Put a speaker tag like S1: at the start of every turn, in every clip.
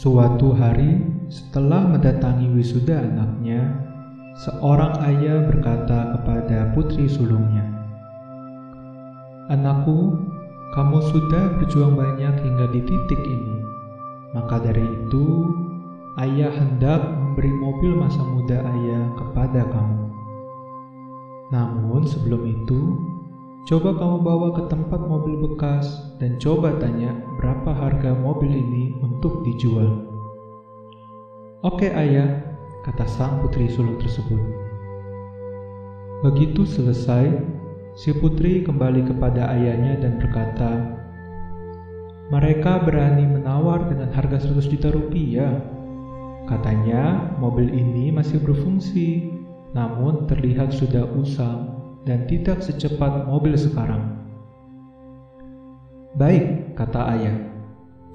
S1: Suatu hari, setelah mendatangi wisuda anaknya, seorang ayah berkata kepada putri sulungnya, "Anakku, kamu sudah berjuang banyak hingga di titik ini. Maka dari itu, ayah hendak memberi mobil masa muda ayah kepada kamu. Namun sebelum itu, Coba kamu bawa ke tempat mobil bekas dan coba tanya berapa harga mobil ini untuk dijual. Oke ayah, kata sang putri sulung tersebut. Begitu selesai, si putri kembali kepada ayahnya dan berkata, mereka berani menawar dengan harga 100 juta rupiah. Katanya mobil ini masih berfungsi, namun terlihat sudah usang dan tidak secepat mobil sekarang. Baik, kata ayah.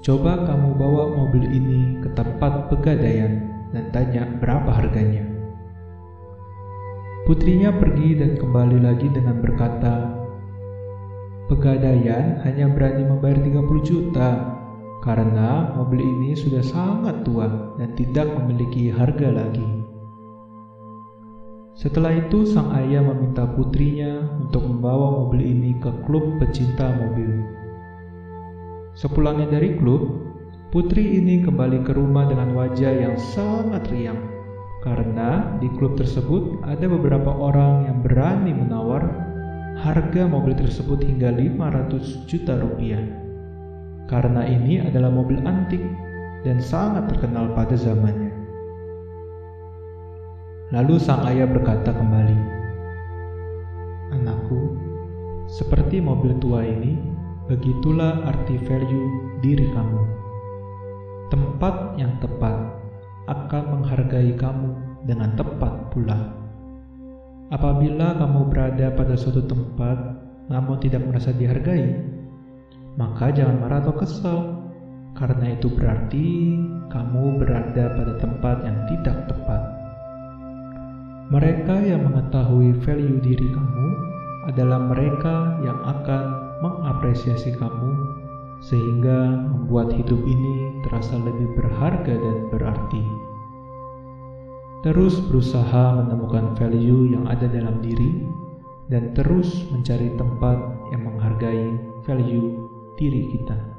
S1: Coba kamu bawa mobil ini ke tempat pegadaian dan tanya berapa harganya. Putrinya pergi dan kembali lagi dengan berkata, Pegadaian hanya berani membayar 30 juta karena mobil ini sudah sangat tua dan tidak memiliki harga lagi. Setelah itu, sang ayah meminta putrinya untuk membawa mobil ini ke klub pecinta mobil. Sepulangnya dari klub, putri ini kembali ke rumah dengan wajah yang sangat riang karena di klub tersebut ada beberapa orang yang berani menawar harga mobil tersebut hingga 500 juta rupiah. Karena ini adalah mobil antik dan sangat terkenal pada zamannya. Lalu sang ayah berkata kembali, Anakku, seperti mobil tua ini, begitulah arti value diri kamu. Tempat yang tepat akan menghargai kamu dengan tepat pula. Apabila kamu berada pada suatu tempat namun tidak merasa dihargai, maka jangan marah atau kesal, karena itu berarti kamu berada pada tempat yang tidak tepat. Mereka yang mengetahui value diri kamu adalah mereka yang akan mengapresiasi kamu, sehingga membuat hidup ini terasa lebih berharga dan berarti. Terus berusaha menemukan value yang ada dalam diri, dan terus mencari tempat yang menghargai value diri kita.